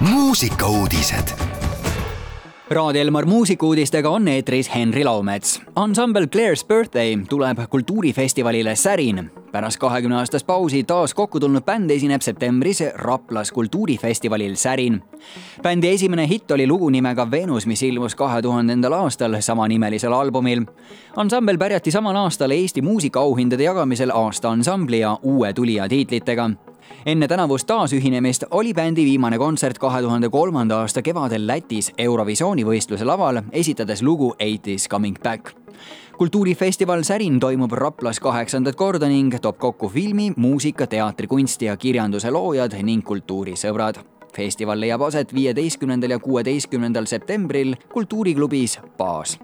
muusikauudised Raadio Elmar muusikuudistega on eetris Henri Laumets. ansambel Claire's Birthday tuleb kultuurifestivalile Särin. pärast kahekümne aastast pausi taas kokku tulnud bänd esineb septembris Raplas kultuurifestivalil Särin. bändi esimene hitt oli lugu nimega Venus, mis ilmus kahe tuhandendal aastal samanimelisel albumil. ansambel pärjati samal aastal Eesti muusikaauhindade jagamisel aasta ansambli ja uue tulija tiitlitega enne tänavust taasühinemist oli bändi viimane kontsert kahe tuhande kolmanda aasta kevadel Lätis Eurovisiooni võistluse laval, esitades lugu Eight is coming back kultuurifestival Särin toimub Raplas kaheksandat korda ning toob kokku filmi, muusika, teatri, kunsti ja kirjanduse loojad ning kultuurisõbrad. festival leiab aset viieteistkümnendal ja kuueteistkümnendal septembril kultuuriklubis Baas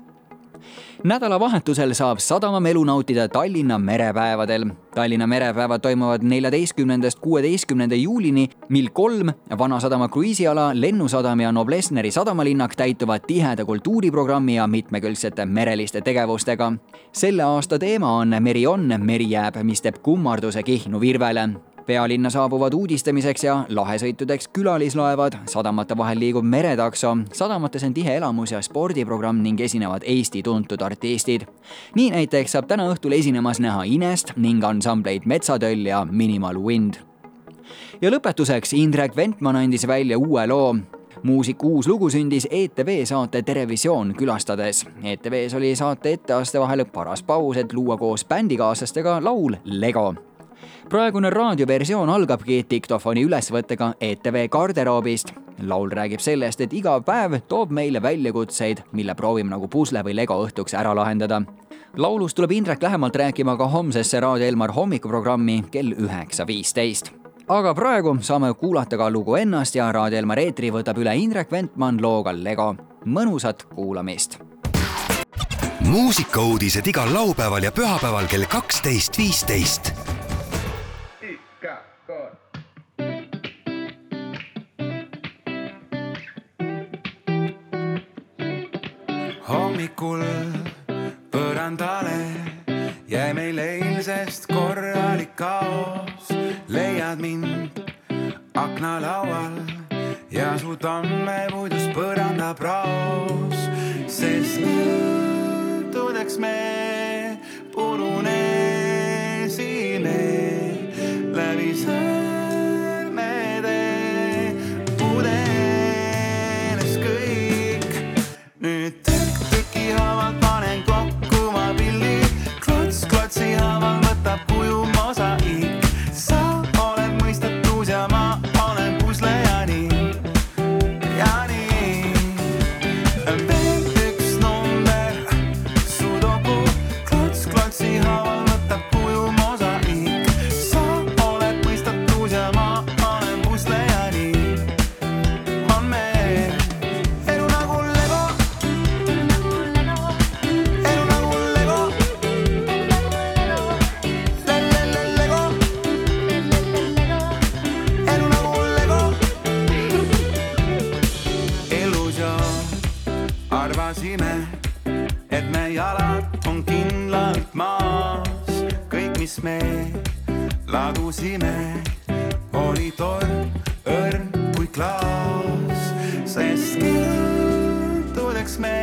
nädalavahetusel saab sadamamelu nautida Tallinna merepäevadel. Tallinna merepäevad toimuvad neljateistkümnendast kuueteistkümnenda juulini, mil kolm Vanasadama kruiisiala, Lennusadam ja Noblessneri sadamalinnak täituvad tiheda kultuuriprogrammi ja mitmekülgsete mereliste tegevustega. selle aasta teema on Meri on, meri jääb, mis teeb kummarduse Kihnu virvele pealinna saabuvad uudistamiseks ja lahesõitudeks külalislaevad, sadamate vahel liigub meretakso, sadamates on tihe elamus- ja spordiprogramm ning esinevad Eesti tuntud artistid. nii näiteks saab täna õhtul esinemas näha Inest ning ansambleid Metsatöll ja Minimal Wind. ja lõpetuseks Indrek Ventman andis välja uue loo, muusiku uus lugu sündis ETV saate Terevisioon külastades. ETV-s oli saate etteaste vahel paras paus, et luua koos bändikaaslastega laul Lego praegune raadioversioon algabki diktofoni ülesvõttega ETV garderoobist. laul räägib sellest, et iga päev toob meile väljakutseid, mille proovime nagu pusle või lego õhtuks ära lahendada. laulust tuleb Indrek lähemalt rääkima ka homsesse Raadio Elmar hommikuprogrammi kell üheksa viisteist aga praegu saame kuulata ka lugu ennast ja Raadio Elmar eetri võtab üle Indrek Ventman looga Lego. mõnusat kuulamist muusikauudised igal laupäeval ja pühapäeval kell kaksteist, viisteist hommikul põrandale jäi meil eilsest korralik kaos. leiad mind aknalaual ja su tammepuidust põrandapraos, sest õhtudeks me me jalad on kindlalt maas, kõik, mis me ladusime, oli torm õrn kui klaas, sest kiltudeks me